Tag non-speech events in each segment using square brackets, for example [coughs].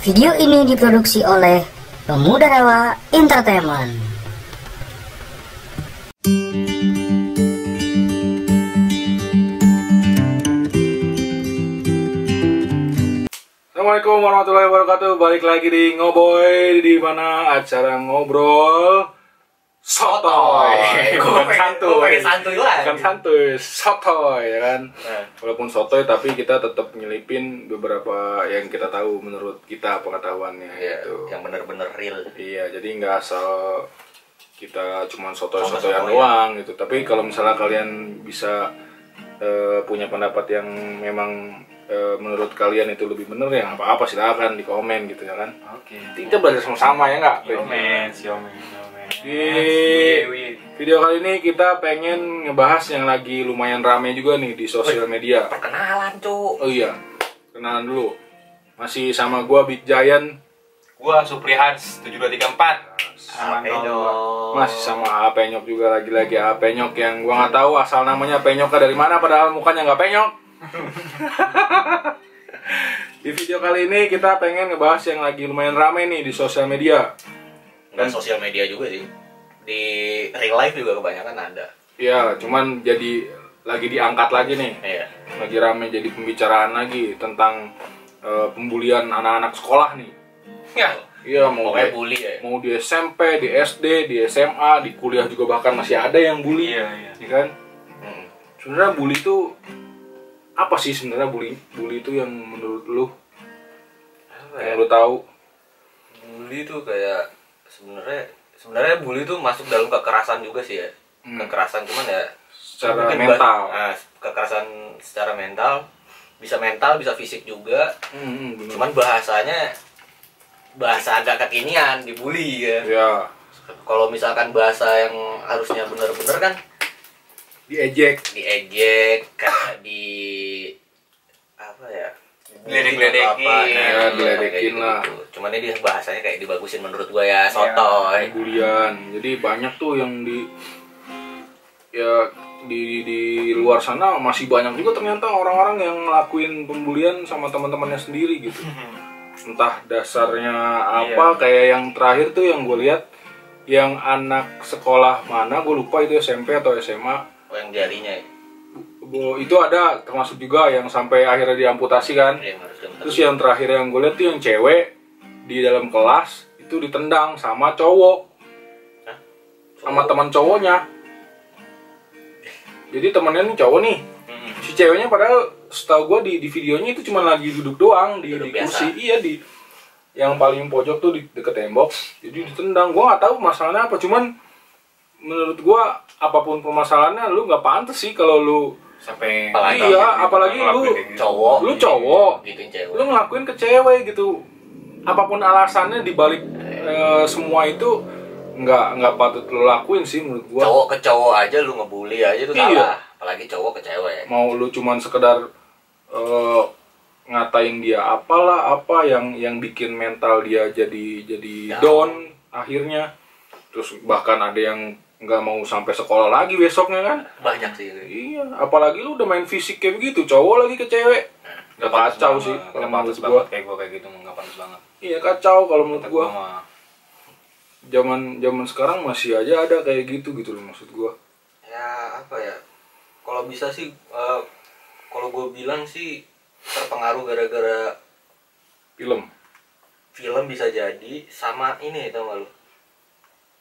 Video ini diproduksi oleh Pemuda Rawa Entertainment. Assalamualaikum warahmatullahi wabarakatuh. Balik lagi di Ngoboy di mana acara ngobrol sotoy. [laughs] Bukan santuy. santuy lah. Bukan santuy, sotoy ya kan. Nah. Walaupun sotoy tapi kita tetap nyelipin beberapa yang kita tahu menurut kita pengetahuannya Iya, gitu. yang bener-bener real. Iya, jadi nggak asal kita cuman sotoy-sotoyan Sotoy-sotoy. doang gitu. Tapi kalau misalnya kalian bisa eh, punya pendapat yang memang eh, menurut kalian itu lebih bener ya nggak apa-apa silakan di komen gitu ya kan. Oke. Kita belajar sama-sama ya nggak? Yomen, si Yomen, Yomen. Di video kali ini kita pengen ngebahas yang lagi lumayan rame juga nih di sosial media. Perkenalan, Cuk. Oh iya, kenalan dulu. Masih sama gua Big Giant, Gua Supri Hans 7234. Aman Oke dong. dong. masih sama A Penyok juga lagi-lagi A Penyok yang gua nggak tahu asal namanya Penyoknya dari mana padahal mukanya nggak penyok. [laughs] di video kali ini kita pengen ngebahas yang lagi lumayan rame nih di sosial media. Dan sosial media juga sih. Di real life juga kebanyakan ada. Ya, cuman jadi lagi diangkat lagi nih. Iya. lagi rame jadi pembicaraan lagi tentang eh, pembulian anak-anak sekolah nih. Ya. Iya mau Pokoknya di, bully ya. mau di SMP, di SD, di SMA, di kuliah juga bahkan masih ada yang bully, Iya, iya. ya kan? Hmm. Sebenarnya bully itu apa sih sebenarnya bully? Bully itu yang menurut lu, Apa ya? yang lu tahu? Bully itu kayak sebenarnya sebenarnya bully itu masuk dalam kekerasan juga sih ya. Hmm. Kekerasan cuman ya Secara mental. bah- nah, kekerasan secara mental bisa mental bisa fisik juga Hmm, hmm, bener. cuman bahasanya bahasa agak kekinian dibully ya ya kalau misalkan bahasa yang harusnya bener-bener kan diejek. diejek di apa ya Diledek-ledekin. atau apa, Ya, nah, diledekin kayak gitu. lah. cuman ini bahasanya kayak dibagusin menurut gua ya sotoy Bulian. Jadi banyak tuh yang di ya di di luar sana masih banyak juga ternyata orang-orang yang ngelakuin pembulian sama teman-temannya sendiri gitu. [laughs] Entah dasarnya apa kayak yang terakhir tuh yang gue lihat yang anak sekolah mana gue lupa itu SMP atau SMA oh, yang jarinya ya Bu- itu ada termasuk juga yang sampai akhirnya diamputasi kan diamputasi. terus yang terakhir yang gue lihat tuh yang cewek di dalam kelas itu ditendang sama cowok Hah? sama teman cowoknya jadi temennya nih cowok nih Hmm. si ceweknya padahal setahu gue di, di videonya itu cuma lagi duduk doang di, Duduk di kursi biasa. iya di yang paling pojok tuh di deket tembok jadi ditendang gue nggak tahu masalahnya apa cuman menurut gue apa pun permasalahannya lu nggak pantas sih kalau lu Sampai Apalagi- iya apalagi lu cowok. Lu cowok gituin cewek. lu ngelakuin ke cewek gitu. Apa pun alasannya dibalik eh, semua itu nggak nggak patut lu lakuin sih menurut gua. Cowok ke cowok aja lu ngebully aja itu Iya. salah. Apalagi cowok ke cewek. Mau lu cuman sekedar eh, ngatain dia apalah apa yang yang bikin mental dia jadi jadi Down. down akhirnya. Terus bahkan ada yang nggak mau sampai sekolah lagi besoknya kan? Banyak sih. Iya apalagi lu udah main fisik kayak begitu cowok lagi ke cewek. Nggak kacau sih kalau menurut gua. banget kayak gua kayak gitu nggak pantas banget. iya kacau kalau menurut Kata gua. gua mah. Zaman zaman sekarang masih aja ada kayak gitu gitu loh maksud gua. Ya apa ya? Kalau bisa sih eh, kalau gue bilang sih terpengaruh gara-gara film. film bisa jadi sama ini tau gak lu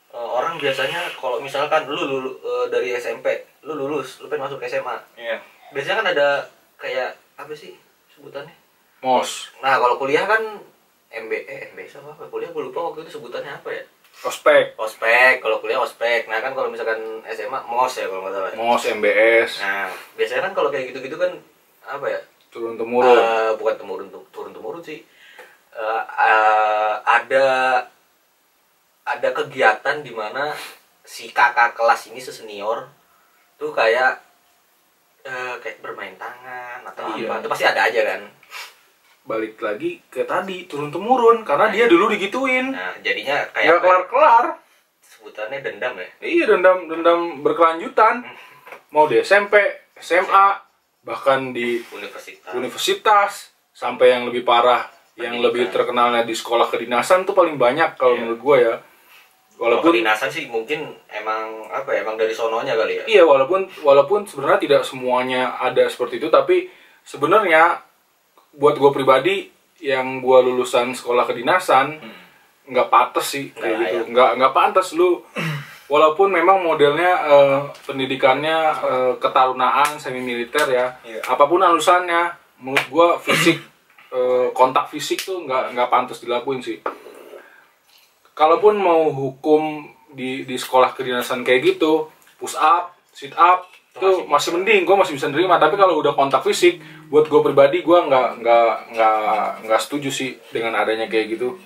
Eh, orang biasanya kalau misalkan lu, lulu eh, dari SMP lu lulus lu pengen masuk SMA iya. biasanya kan ada kayak apa sih sebutannya? Mos. Nah kalau kuliah kan MB eh MBS apa? Kuliah gue lupa waktu itu sebutannya apa ya. Ospek. Ospek. Kalau kuliah ospek. Nah kan kalau misalkan SMA mos ya kalau nggak salah mos mbs nah biasanya kan kalau kayak gitu-gitu kan apa ya? Turun temurun Eh, bukan temurun turun temurun sih. Eh, eh, ada ada kegiatan di mana si kakak kelas ini sesenior tuh kayak eh, kayak bermain tangan atau Iya. apa itu pasti ada aja kan. Balik lagi ke tadi turun temurun karena dia dulu digituin. Nah jadinya nggak kayak kelar kelar sebutannya dendam ya? Iya dendam dendam berkelanjutan. Mau di SMP SMA bahkan di universitas. universitas sampai yang lebih parah yang Pendidikan. lebih terkenalnya di sekolah kedinasan tuh paling banyak kalau Iya. menurut gue ya Walaupun kedinasan sih mungkin emang apa ya, emang dari sononya kali ya. iya walaupun walaupun sebenarnya tidak semuanya ada seperti itu tapi sebenarnya buat gue pribadi yang gue lulusan sekolah kedinasan nggak pantas sih kayak gitu layak. nggak nggak pantas lu walaupun memang modelnya eh, pendidikannya eh, ketarunaan semi militer ya Iya. apa pun alusannya menurut gue fisik eh, kontak fisik tuh nggak nggak pantas dilakuin sih kalaupun mau hukum di di sekolah kedinasan kayak gitu push up sit up itu masih mending gue masih bisa nerima. Tapi kalau udah kontak fisik buat gue pribadi gue nggak nggak nggak nggak setuju sih dengan adanya kayak gitu.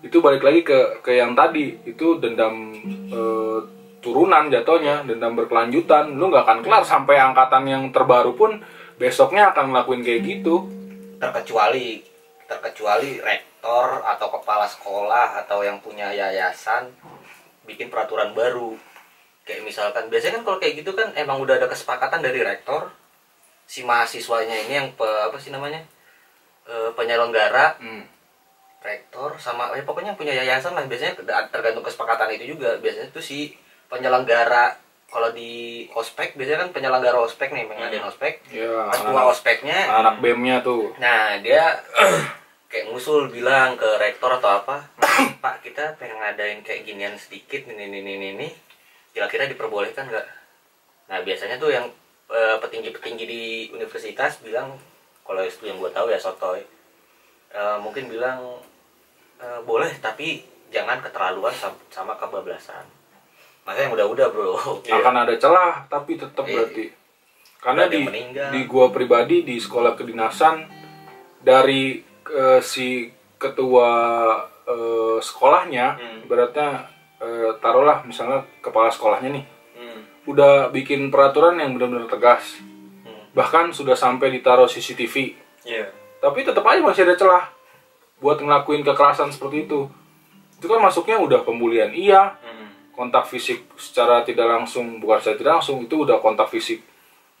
Itu balik lagi ke ke yang tadi itu dendam eh, turunan jatuhnya dendam berkelanjutan. Lu nggak akan kelar sampai angkatan yang terbaru pun besoknya akan ngelakuin kayak gitu. Terkecuali terkecuali rektor atau kepala sekolah atau yang punya yayasan bikin peraturan baru. Kayak misalkan biasanya kan kalau kayak gitu kan emang udah ada kesepakatan dari rektor si mahasiswanya ini yang pe- apa sih namanya Eh, penyelenggara Hmm. rektor sama eh, pokoknya yang punya yayasan lah. Biasanya ter- tergantung kesepakatan itu juga. Biasanya tuh si penyelenggara kalau di ospek biasanya kan penyelenggara ospek nih mengadain ospek. Ya ketua anak, ospeknya. anak bemnya tuh. Nah, dia [clears throat] kayak ngusul bilang ke rektor atau apa, [coughs] Pak kita pengen ngadain kayak ginian sedikit ini ini ini ini, kira-kira diperbolehkan nggak? Nah biasanya tuh yang eh, petinggi-petinggi di universitas bilang, kalau itu yang gue tahu ya sotoy, eh, mungkin bilang eh, boleh tapi jangan keterlaluan sam- sama kebablasan. Masa yang udah-udah bro. [laughs] akan ada celah tapi tetap Iya. berarti karena di meninggal. di gua pribadi di sekolah kedinasan dari eh, si ketua eh, sekolahnya Hmm. beratnya taruhlah misalnya kepala sekolahnya nih Hmm. udah bikin peraturan yang benar-benar tegas Hmm. bahkan sudah sampai ditaruh CCTV Iya. tapi tetap aja masih ada celah buat ngelakuin kekerasan seperti itu itu kan masuknya udah pembulian iya Hmm. kontak fisik secara tidak langsung bukan secara tidak langsung itu udah kontak fisik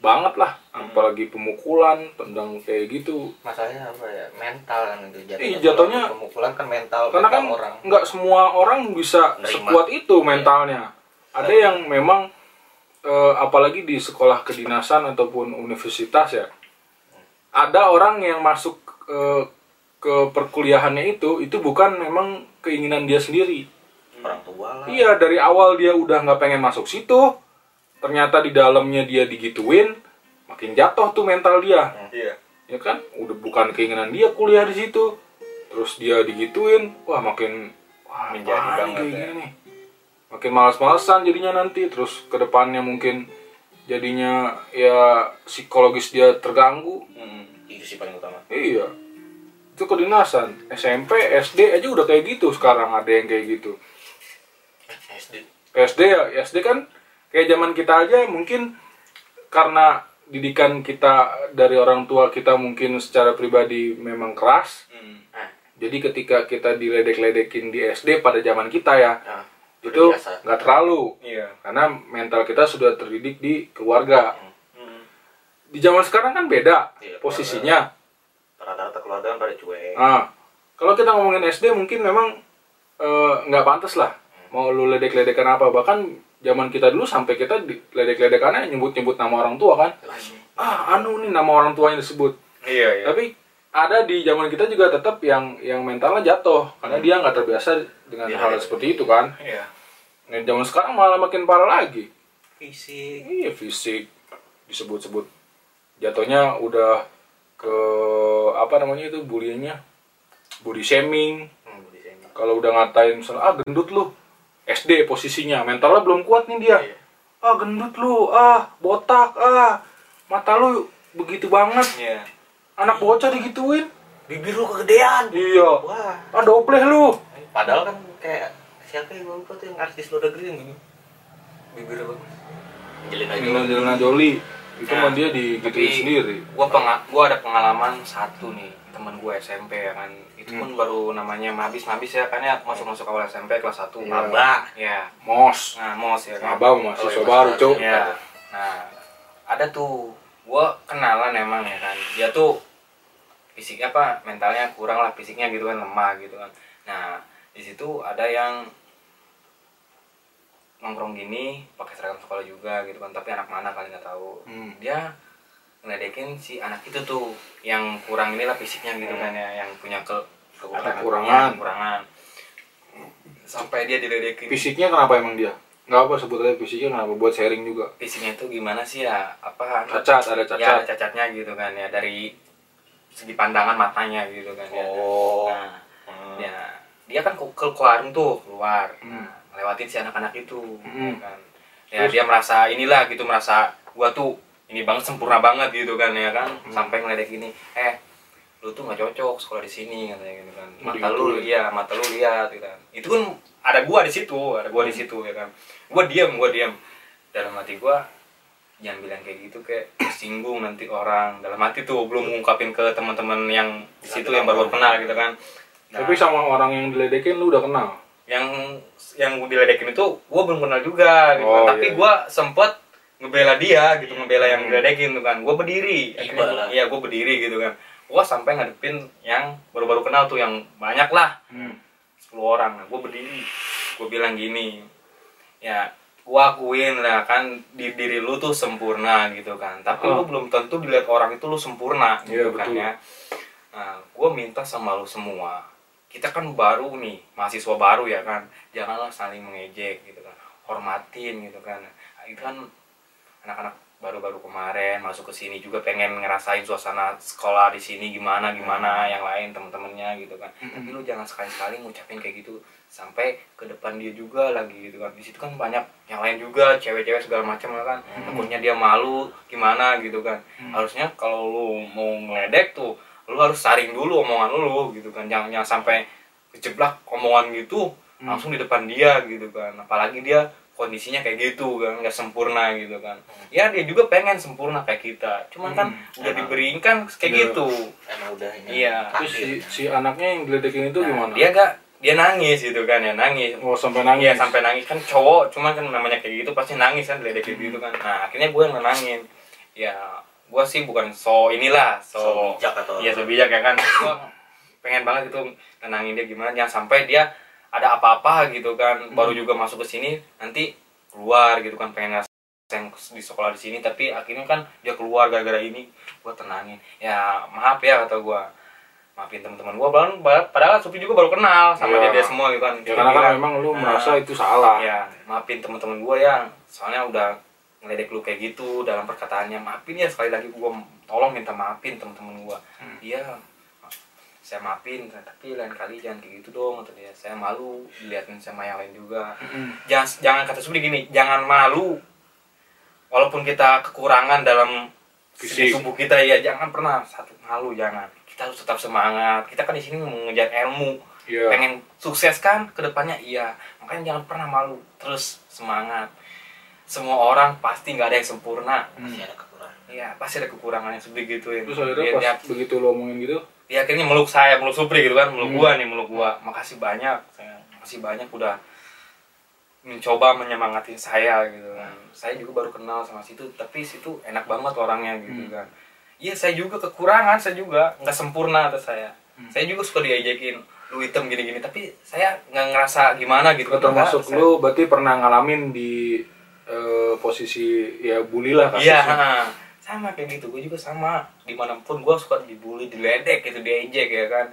banget lah apalagi pemukulan tendang kayak gitu Masalahnya apa ya? Mental kan itu jatuhnya. Iya, jatuhnya- pemukulan kan mental, karena kan mental orang. nggak semua orang bisa Nerima. sekuat itu mentalnya ada yang memang eh, apalagi di sekolah kedinasan ataupun universitas ya ada orang yang masuk eh, ke perkuliahannya itu itu bukan memang keinginan dia sendiri orang tua lah Iya dari awal dia udah nggak pengen masuk situ, ternyata di dalamnya dia digituin, makin jatuh tuh mental dia, Iya. ya kan? Udah bukan keinginan dia kuliah di situ, terus dia digituin, wah makin wah Menjadi banget kayak ya. gini nih. makin malas-malasan jadinya nanti, terus ke depannya mungkin jadinya ya psikologis dia terganggu, Hmm. itu sih paling utama iya. Itu kedinasan, SMP, SD aja udah kayak gitu sekarang ada yang kayak gitu. SD SD ya SD kan kayak zaman kita aja mungkin karena didikan kita dari orang tua kita mungkin secara pribadi memang keras. Hmm. nah jadi ketika kita diledek-ledekin di SD pada zaman kita ya nah itu nggak terlalu. Iya. karena mental kita sudah terdidik di keluarga. Hmm. di zaman sekarang kan beda Iya, posisinya. rata-rata keluarga kan pada cuek. Ah. Kalau kita ngomongin SD mungkin memang eh, nggak pantas lah. Mau lu ledek-ledekan apa bahkan zaman kita dulu sampai kita di- ledek-ledekannya nyebut-nyebut nama orang tua kan? Ah anu nih nama orang tua yang disebut. Iya, iya. tapi ada di zaman kita juga tetap yang yang mentalnya jatuh karena dia nggak terbiasa dengan Iya, hal iya. seperti itu kan? Iya. nah zaman sekarang malah makin parah lagi. Fisik. Iya fisik. Disebut-sebut. Jatuhnya udah ke apa namanya itu bullyingnya body shaming. Hmm, body shaming. kalau udah ngatain misalnya ah gendut lu SD posisinya. Mentalnya belum kuat nih dia. Iya. ah gendut lu. Ah botak. Ah mata lu begitu banget. Iya. anak bocah digituin. Bibir lu kegedean. Iya. Wah. Ah dobleh lu. Padahal kan kayak siapa yang lupa tuh yang artis luar negeri yang gini? Bibirnya bagus Angelina Jolie. Itu Nah, mah dia digituin sendiri. Gua penga- gua ada pengalaman satu nih teman gue SMP ya kan. Itu pun baru namanya mabis. Mabis ya kan ya masuk masuk awal SMP kelas 1 Iya. maba. Ya mos nah mos. Ya kan. Maba mahasiswa Oh, baru cuk ya nah ada tuh. Gua kenalan emang ya kan. Dia tuh fisiknya apa mentalnya kurang lah fisiknya gitu kan lemah gitu kan. Nah di situ ada yang nongkrong gini pakai seragam sekolah juga gitu kan. Tapi anak mana kali nggak tahu. Hmm. dia ngeledekin si anak itu tuh yang kurang inilah fisiknya gitu kan ya yang punya ke Kekurangan. kekurangan kekurangan sampai dia diledekin Fisiknya kenapa emang dia? Nggak apa sebetulnya fisiknya kenapa? Buat sharing juga. fisiknya itu gimana sih ya apa Cacat, ada ya ada cacat. cacatnya gitu kan ya dari segi pandangan matanya gitu kan ya Oh. nah Hmm. ya dia kan ke, ke warung tuh keluar Hmm. nah, lewatin si anak-anak itu Hmm. kan ya dia merasa inilah gitu merasa gua tuh ini banget sempurna banget gitu kan ya kan? Hmm. sampai ngeledek ini eh lu tuh nggak cocok sekolah di sini katanya gitu kan. Mata lu iya mata lu lihat gitu kan. Itu kan ada gua di situ ada gua Hmm. di situ ya kan. Gua diam gua diam dalam hati gua jangan bilang kayak gitu kayak singgung nanti orang. Dalam hati tuh belum ngungkapin ke teman-teman yang di situ yang baru kenal gitu kan. Nah, Tapi sama orang yang diledekin lu udah kenal. yang yang diledekin itu gue belum kenal juga gitu Oh, kan. tapi iya. gue sempet ngebela dia gitu ngebela yang Hmm. diledekin tuh kan. Gue berdiri. Iya gue berdiri gitu kan. Gue sampai ngadepin yang baru-baru kenal tuh yang banyak lah. Hmm. 10 orang. Gue berdiri. Gue bilang gini ya gue akuin lah kan di diri lu tuh sempurna gitu kan. Tapi Oh. lu belum tentu dilihat orang itu lu sempurna. Iya, gitu kan betul. ya. Nah gue minta sama lu semua kita kan baru nih mahasiswa baru ya kan. Janganlah saling mengejek gitu kan. Hormatin gitu kan. Nah, itu kan anak-anak baru-baru kemarin masuk ke sini juga pengen ngerasain suasana sekolah di sini gimana gimana yang lain temen-temennya gitu kan. Tapi lu jangan sekali-sekali ngucapin kayak gitu sampai ke depan dia juga lagi gitu kan. Di situ kan banyak yang lain juga cewek-cewek segala macam kan. Takutnya dia malu gimana gitu kan. Harusnya kalau lu mau ngeledek tuh lu harus saring dulu omongan lu gitu kan. Jangan jangan sampai kejeblak omongan gitu langsung di depan dia gitu kan. Apalagi dia kondisinya kayak gitu kan nggak sempurna gitu kan ya dia juga pengen sempurna kayak kita cuman kan udah diberikan kayak Iya. gitu emang udah Iya. Terus si, si anaknya yang diledekin itu Nah, gimana? dia gak dia nangis gitu kan ya nangis Oh sampai nangis. Iya sampai nangis kan cowok, cuman kan namanya kayak gitu pasti nangis kan diledekin gitu kan. Nah akhirnya gue yang nenangin. Ya gue sih bukan so inilah so, So bijak atau iya so bijak ya kan. Gue pengen banget itu nenangin dia gimana jangan sampai dia ada apa-apa gitu kan baru juga masuk ke sini nanti keluar gitu kan pengen ngerasain di sekolah di sini tapi akhirnya kan dia keluar gara-gara ini. Gue tenangin. Ya maaf ya kata gue maafin teman-teman gue padahal padahal Sufi juga baru kenal sama Iya. dia, dia semua gitu kan. Ya karena kan memang lu "Nah, merasa itu salah. ya maafin teman-teman gue ya. Soalnya udah ngeledek lu kayak gitu dalam perkataannya maafin ya sekali lagi gue tolong minta maafin teman-teman gue Hmm. Saya maafin tapi lain kali jangan kayak gitu dong kata dia. Saya malu dilihatin sama yang lain juga. Jangan jangan kata Subli gini jangan malu. Walaupun kita kekurangan dalam Fisik. tubuh kita ya jangan pernah satu malu jangan. Kita harus tetap semangat. Kita kan di sini mengejar ilmu. Iya. pengen sukses kan ke depannya? Iya. Makanya jangan pernah malu. Terus semangat. Semua orang pasti nggak ada yang sempurna. Masih ada kekurangan. Iya pasti ada kekurangannya sebegitu ya Terus akhirnya dia, pas dia, begitu lu omongin gitu, dia akhirnya meluk saya meluk Supri gitu kan meluk Hmm. gua nih meluk gua makasih banyak saya makasih banyak udah mencoba menyemangati saya gitu kan saya juga baru kenal sama situ tapi situ enak banget orangnya gitu Hmm. kan iya saya juga kekurangan saya juga nggak sempurna atas saya Hmm. saya juga suka diajakin lu hitam gini-gini tapi saya nggak ngerasa gimana gitu termasuk Enggak, saya- lu berarti pernah ngalamin di eh, posisi ya bully lah Iya, kasusnya. ha. Sama kayak gitu. Gue juga sama. Di mana pun gue suka dibully, diledek gitu, diejek ya kan.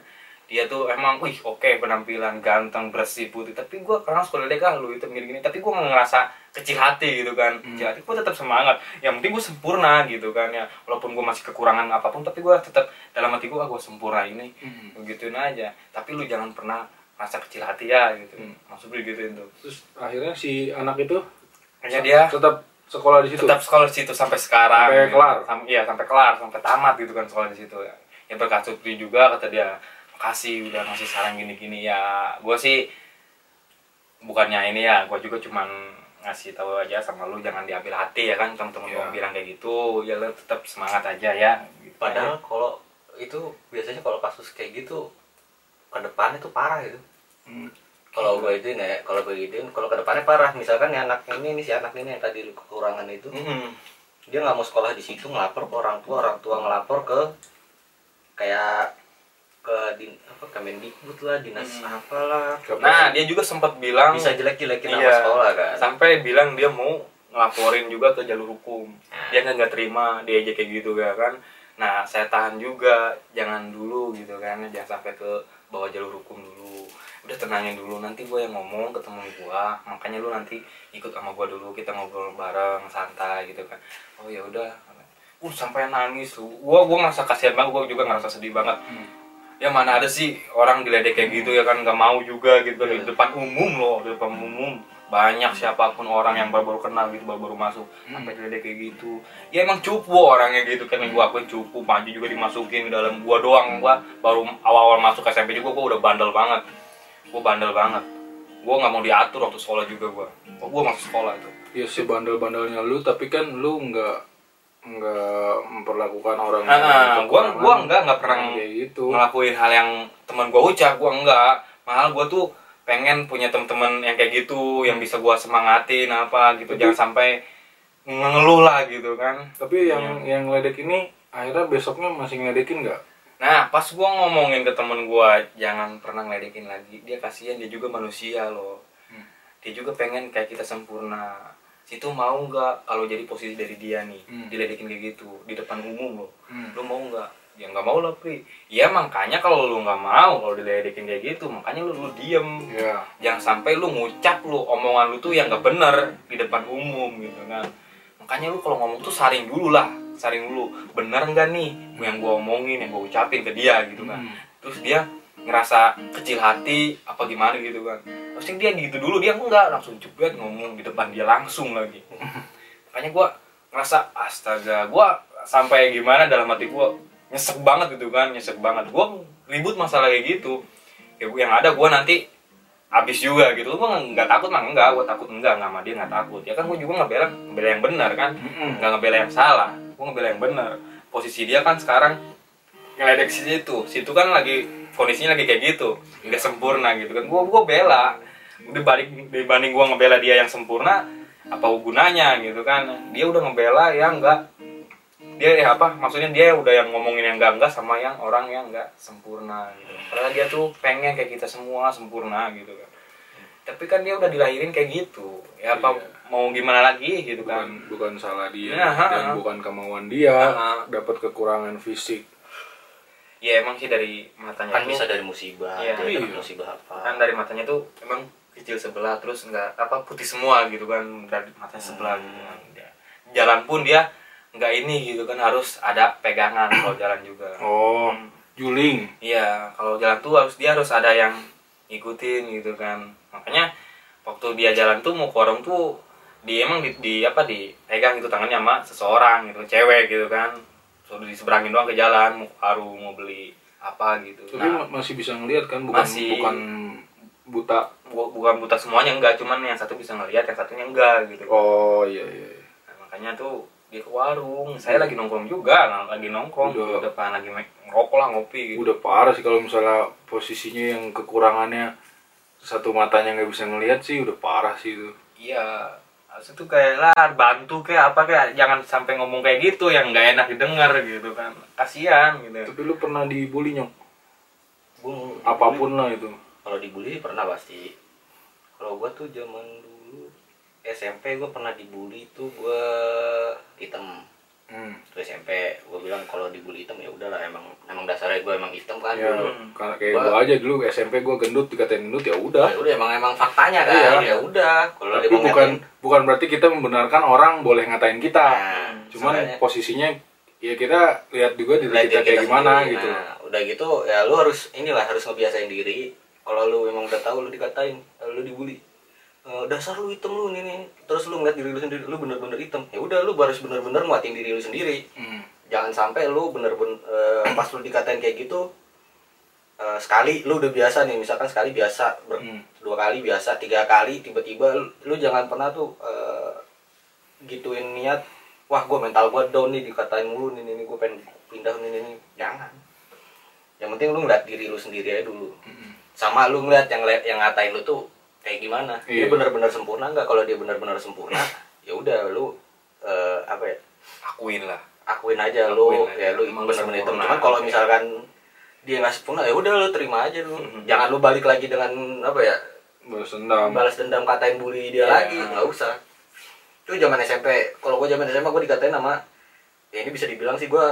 Dia tuh emang, wih oke penampilan ganteng, bersih, putih. Tapi gue karena suka ledek ah lu itu gini-gini. Tapi gue nggak ngerasa kecil hati gitu kan. Hmm. Kecil hati gue tetap semangat. Yang penting gue sempurna gitu kan ya. Walaupun gue masih kekurangan apa pun, tapi gue tetap dalam hati gue, ah gue sempurna ini. Hmm. Begituin aja. Tapi lu jangan pernah rasa kecil hati ya gitu. Hmm. Maksudnya gitu itu. Terus akhirnya si anak itu Hanya dia tetap sekolah di situ. tetap sekolah di situ sampai sekarang Sampai gitu. kelar? Sam- iya sampai kelar sampai tamat gitu kan sekolah di situ ya yang berkat Supri juga kata dia makasih udah ngasih saran gini-gini ya gue sih bukannya ini ya gue juga cuman ngasih tahu aja sama lu jangan diambil hati ya kan temen-temen gua bilang kayak gitu ya lu tetap semangat aja ya gitu. padahal kalau itu biasanya kalau kasus kayak gitu ke depan itu parah gitu Hmm. Kalau gue itu ya kalau gue gituin kalau ke depannya parah. Misalkan ya anak ini nih si anak ini yang tadi kekurangan itu Mm-mm. dia nggak mau sekolah di situ ngelapor ke orang tua orang tua ngelapor ke kayak ke din apa Kemendikbud lah dinas apalah. Nah dia juga sempat bilang bisa jelek-jelekin nama Iya. sekolah kan? sampai bilang dia mau ngelaporin juga ke jalur hukum. Dia nggak nggak terima dia aja kayak gitu ya kan? Nah saya tahan juga jangan dulu gitu kan jangan sampai ke bawah jalur hukum dulu udah tenangin dulu nanti gue yang ngomong ke temen gue makanya lu nanti ikut sama gue dulu kita ngobrol bareng santai gitu kan. Oh ya udah. Uh sampai nangis lu. Gua gua ngerasa kasihan banget gua juga ngerasa sedih banget. Ya mana ada sih orang diledek kayak gitu ya kan nggak mau juga gitu. Di depan umum loh di depan umum. Banyak siapa pun orang yang baru-baru kenal gitu baru-baru masuk sampai diledek kayak gitu. Ya emang cupu orangnya gitu kan yang gua akuin cupu. Maju juga dimasukin ke dalam gua doang gua. Baru awal-awal masuk SMP juga gua udah bandel banget gua bandel banget. Gua nggak mau diatur waktu sekolah juga gua. Oh, gua masuk sekolah itu? Ya si bandel-bandelnya lu tapi kan lu nggak nggak memperlakukan orang Ah, yang gua kekurangan gua enggak enggak pernah kayak gitu. ngelakuin hal yang teman gua ucap gua enggak malah gua tuh pengen punya teman-teman yang kayak gitu yang bisa gua semangatin apa gitu. Tapi- jangan sampai ngeluh lah gitu kan. Tapi yang yang ledek ini akhirnya besoknya masih ngeledekin nggak nah pas gua ngomongin ke temen gua jangan pernah ngeledekin lagi. Dia kasihan dia juga manusia loh. Hmm. dia juga pengen kayak kita sempurna. Situ mau nggak kalau jadi posisi dari dia nih Hmm. diledekin kayak gitu di depan umum loh. Hmm. lu mau nggak? Ya nggak mau lah pri. Ya makanya kalau lu nggak mau kalau diledekin kayak gitu makanya lu lu diem. Ya. Jangan sampai lu ngucap lu omongan lu tuh yang nggak bener di depan umum gitu kan. Makanya lu kalau ngomong tuh saring dulu lah saring dulu bener nggak nih yang gua omongin yang gua ucapin ke dia? Gitu kan. Hmm. terus dia ngerasa kecil hati apa gimana gitu kan. Pasti dia gitu dulu dia enggak langsung cepet ngomong di depan dia langsung lagi. [laughs] Makanya gua ngerasa astaga gua sampai gimana dalam hati gua nyesek banget gitu kan nyesek banget. Gua ribut masalah kayak gitu. Ya yang ada gua nanti habis juga gitu. Gua nggak takut mah enggak gua takut enggak nggak sama dia nggak takut. Ya kan gua juga ngebela ngebela yang benar kan. Mm-mm. nggak ngebela yang salah gua ngebela yang benar posisi dia kan sekarang ngeledek si situ. Situ kan lagi kondisinya lagi kayak gitu. Nggak sempurna gitu kan. Gua gua bela. Udah balik dibanding gua ngebela dia yang sempurna apa gunanya gitu kan? Dia udah ngebela yang enggak dia ya apa? Maksudnya dia udah yang ngomongin yang enggak enggak sama yang orang yang enggak sempurna gitu. Padahal dia tuh pengen kayak kita semua sempurna gitu kan tapi kan dia udah dilahirin kayak gitu ya apa Iya. mau gimana lagi gitu bukan kan bukan salah dia Ya, ha, dan ha. bukan kemauan dia ha. dapat kekurangan fisik ya emang sih dari matanya kan tuh- bisa dari musibah Iya. dia Iya. musibah apa kan dari matanya tuh emang kecil sebelah terus enggak apa putih semua gitu kan dari matanya sebelah gitu kan Dia- jalan pun dia nggak ini gitu kan harus ada pegangan kalau jalan juga oh Hmm. juling iya kalau jalan tuh harus dia harus ada yang ngikutin gitu kan makanya waktu dia jalan tuh mau ke warung tuh dia emang di, di apa di pegang gitu tangannya sama seseorang gitu cewek gitu kan. Sudah diseberangin doang ke jalan mau warung mau beli apa gitu. Tapi Nah, ma- masih bisa ngelihat kan bukan Masih. bukan buta? Bu- bukan buta semuanya enggak. Cuman yang satu bisa ngelihat yang satunya enggak gitu. Oh iya iya. Nah, makanya tuh dia ke warung. Saya lagi nongkrong juga nah, lagi nongkrong. Udah. di depan lagi ngerokok lah ngopi gitu. Udah parah sih kalau misalnya posisinya yang kekurangannya satu matanya nggak bisa ngelihat sih udah parah sih itu. Iya harusnya tuh kayak lah bantu kayak apa kayak jangan sampai ngomong kayak gitu yang nggak enak didengar gitu kan. Kasihan gitu. Tapi lu pernah dibully nyok Gua- apa pun lah itu. Kalau dibully pernah pasti. Kalau gua tuh zaman dulu SMP gua pernah dibully tuh gua hitam hmm. tuh SMP gua bilang kalau dibully hitam ya udahlah emang emang dasarnya gua emang hitam kan ya dulu karena kayak Gua- gua aja dulu SMP gua gendut dikatain gendut ya udah Ya udah emang emang faktanya kan Iya. ya udah kalau tapi bukan ngatain- bukan berarti kita membenarkan orang boleh ngatain kita Nah, cuman makanya- posisinya ya kita lihat juga diri Lihat kita diri kayak gimana sendiri. gitu Nah, udah gitu ya lu harus inilah harus ngebiasain diri. Kalau lu memang udah tahu lu dikatain, lu dibully. "Eh, dasar lu hitam lu ini nih. Terus lu ngeliat diri lu sendiri, lu bener-bener hitam. Ya udah lu harus bener-bener nguatin diri lu sendiri. Hmm. Jangan sampai lu bener-bener eh, pas lu dikatain kayak gitu eh, sekali lu udah biasa nih, misalkan sekali biasa, ber- Hmm. dua kali biasa, tiga kali tiba-tiba lu, lu jangan pernah tuh eh, gituin niat wah gue mental gue down nih dikatain mulu nih nih gue pengen pindah nih nih nih." jangan yang penting lu ngeliat diri lu sendiri aja dulu sama lu ngeliat yang le- yang ngatain lu tuh kayak gimana? Dia Iya. benar-benar sempurna nggak? Kalau dia benar-benar sempurna [clears throat] ya udah lu eh, apa ya? Akuin lah. Akuin aja lu aja. ya lu hitam sempurna. cuman kalau misalkan dia nggak sempurna ya udah lu terima aja lu. Mhm. jangan lu balik lagi dengan apa ya balas dendam. balas dendam katain bully dia Iya. lagi. Nggak usah. Itu zaman SMP kalau gue zaman SMA gue dikatain sama ya ini bisa dibilang sih gue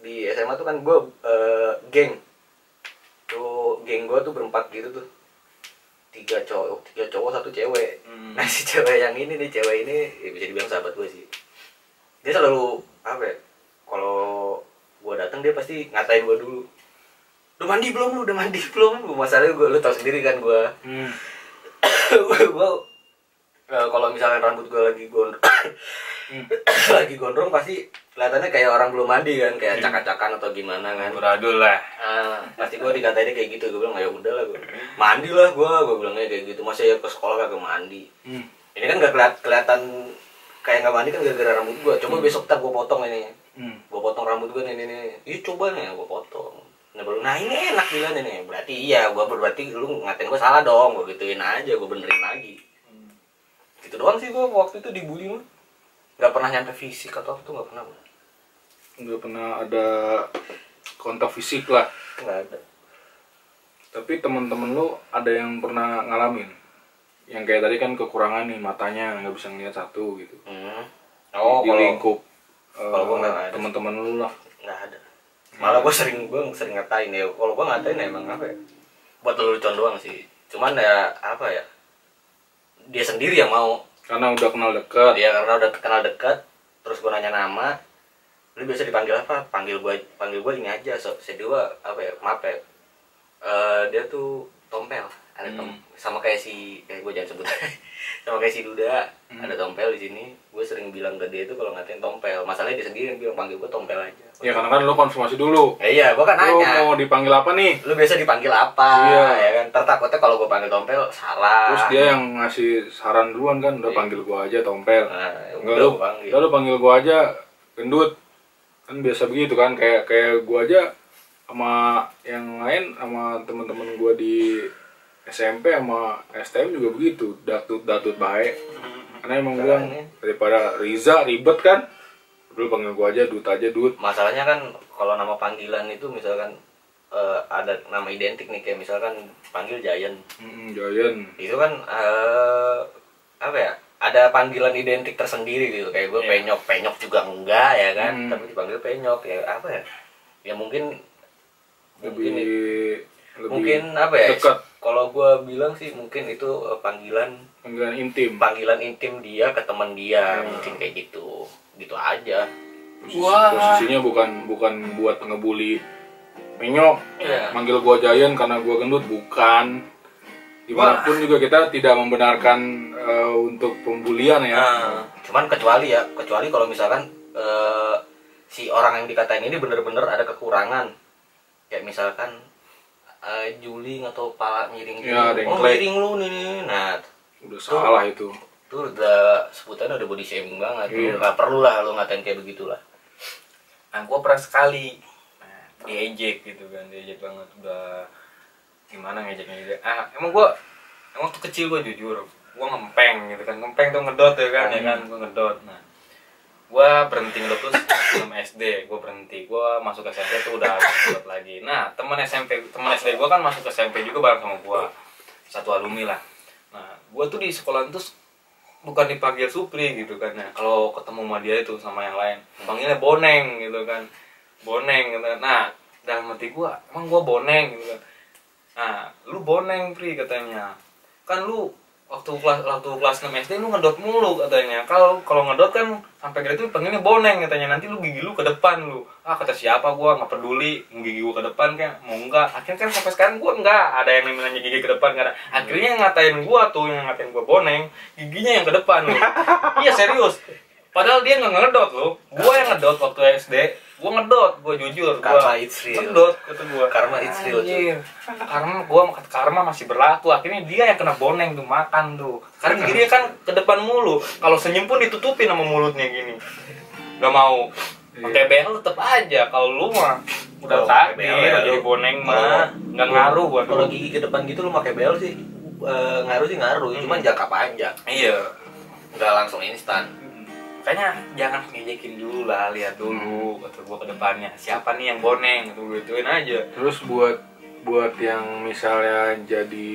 di SMA tuh kan gue eh, geng. Tuh geng gue tuh berempat gitu tuh tiga cowok tiga cowok satu cewek. Hmm. nah si cewek yang ini nih cewek ini ya bisa dibilang sahabat gue sih. Dia selalu apa ya kalau gue datang dia pasti ngatain gue dulu. Udah mandi belum lu? Udah mandi [laughs] belum? Masalahnya gue lu tau sendiri kan gue hmm. [coughs] gue eh, kalau misalkan rambut gue lagi gondrong [coughs] lagi gondrong pasti kelihatannya kayak orang belum mandi kan kayak cak-cakan atau gimana kan. Beradul lah. Ah, pasti gue dikatain kayak gitu gue bilang ya udah lah gue mandi lah gue gue bilangnya kayak gitu. Masa ya ke sekolah kagak mandi. Hmm. ini kan gak keliat, kelihatan kayak nggak mandi kan gara-gara rambut gue coba besok tak gue potong ini. Hmm. gue potong rambut gue nih nih iya coba nih gue potong. Nah, baru, nah ini enak bilang ini berarti iya gue berarti lu ngatain gue salah dong gue gituin aja gue benerin lagi gitu doang sih gue waktu itu dibully mah nggak pernah nyampe fisik atau apa tuh nggak pernah nggak pernah ada kontak fisik lah. Nggak ada. Tapi teman-teman lu ada yang pernah ngalamin? Yang kayak tadi kan kekurangan nih matanya nggak bisa ngeliat satu gitu. Hmm. oh di kalau lingkup kalau eh, nggak ada. teman-teman lu lah. Nggak ada. Malah gue sering gue sering ngatain ya. Kalau gue ngatain ya emang apa ya? Buat lelucon doang sih. Cuman ya apa ya dia sendiri yang mau. Karena udah kenal dekat. Dia karena udah kenal dekat terus gue nanya nama lu biasa dipanggil apa? Panggil gue panggil gue ini aja so saya dua apa ya maaf ya. Eh, dia tuh tompel ada tom Hmm. sama kayak si kayak gue jangan sebut [laughs] sama kayak si Duda Hmm. ada tompel di sini sering bilang ke dia itu kalau ngatain tompel. Masalahnya dia sendiri yang bilang panggil gue tompel aja. Ya karena kan lu konfirmasi dulu. Ya iya gue kan lu nanya. mau dipanggil apa nih? Lu biasa dipanggil apa Iya. ya kan? Tertakutnya kalau gue panggil tompel salah. Terus dia yang ngasih saran duluan kan udah Iya. panggil gua aja tompel. Nah, Enggak udah lu, panggil lu panggil gua aja gendut. Kan biasa begitu kan kayak kayak gua aja sama yang lain sama teman-teman gua di SMP sama STM juga begitu. Datut datut baik karena emang ya. daripada Riza ribet kan dulu panggil gua aja dut aja dut. Masalahnya kan kalau nama panggilan itu misalkan eh, ada nama identik nih kayak misalkan panggil Giant. Hmm, Giant. Itu kan eh, apa ya ada panggilan identik tersendiri gitu. Kayak gue Iya. penyok penyok juga enggak ya kan? Hmm. tapi dipanggil penyok ya apa ya? Ya mungkin lebih mungkin lebih mungkin apa ya? dekat. Kalau gue bilang sih mungkin itu eh, panggilan panggilan intim panggilan intim dia ke teman dia Hmm. mungkin kayak gitu gitu aja Posisi- Wah. posisinya bukan bukan buat ngebully penyok Iya. manggil gua Giant karena gua gendut bukan di mana pun juga kita tidak membenarkan eh, untuk pembulian ya Nah, cuman kecuali ya kecuali kalau misalkan eh, si orang yang dikatain ini bener-bener ada kekurangan kayak misalkan eh, juling atau pala miring. Ya, oh miring lu nih nih. nah udah salah itu. Itu udah sebutannya udah body shaming banget. Iya. nggak perlu lah lu ngatain kayak begitulah. Nah, gue pernah sekali. Nah, diejek gitu kan, diejek banget. Udah gimana ngejek ngejek. Ah, emang gue emang waktu kecil gue jujur, gue ngempeng gitu kan, ngempeng tuh ngedot ya kan, ya kan, gue ngedot. Nah, gue berhenti ngedot tuh sebelum SD, gue berhenti, gue masuk SMP tuh udah ngedot lagi. Nah, teman SMP, teman SD gue kan masuk SMP juga bareng sama gue, satu alumni lah. Gue tuh di sekolah tuh bukan dipanggil Supri gitu kan. Ya kalau ketemu sama dia itu sama yang lain panggilnya boneng gitu kan. Boneng gitu kan. nah dalam hati gua emang gua boneng? Gitu kan. Nah lu boneng Pri katanya. Kan lu waktu kelas waktu kelas 6 SD lu ngedot mulu katanya. Kalau kalau ngedot kan sampai gitu panggilnya boneng katanya. Nanti lu gigi lu ke depan lu. Ah kata siapa gua? Nggak peduli. Mau gigi gua ke depan kan mau enggak akhirnya kan sampai sekarang gua enggak ada yang namanya gigi ke depan karena akhirnya yang ngatain gua tuh yang ngatain gua boneng giginya yang ke depan lu. Iya serius. Padahal dia nggak ngedot lu. Gua yang ngedot waktu SD gua ngedot gua jujur gua Karma it's real. ngedot kata gua. Karma it's real. Anjir. karma gua karma masih berlaku. Akhirnya dia yang kena boneng tuh makan tuh. Karena gigi dia kan ke depan mulu. Kalau senyum pun ditutupin sama mulutnya gini. Nggak mau. Pakai behel tetep aja. Kalau lu mah udah ya, jadi boneng mah nggak ngaruh buat kalau gigi ke depan gitu lu pakai bel sih eh, ngaruh sih ngaruh. Cuman jangka panjang. Iya. Nggak langsung instan makanya jangan ngejekin dulu lah lihat dulu kata gua ke depannya. Siapa nih yang boneng? Gitu gituin aja. Terus buat buat yang misalnya jadi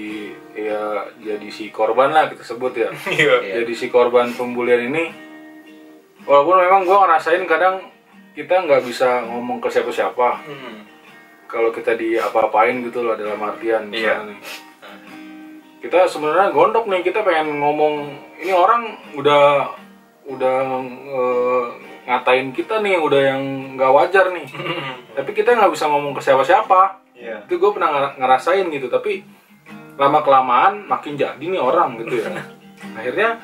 ya jadi si korban lah kita sebut ya. [laughs] Iya. Jadi si korban pembulian ini walaupun memang gue ngerasain kadang kita nggak bisa ngomong ke siapa-siapa. Hmm. kalau kita di apa-apain gitu loh dalam artian Iya. misalnya nih. Kita sebenarnya gondok nih kita pengen ngomong ini orang udah udah eh, ngatain kita nih udah yang nggak wajar nih. [laughs] Tapi kita nggak bisa ngomong ke siapa-siapa. Iya. Itu gue pernah ngera- ngerasain gitu tapi lama kelamaan makin jadi nih orang gitu ya. [laughs] Akhirnya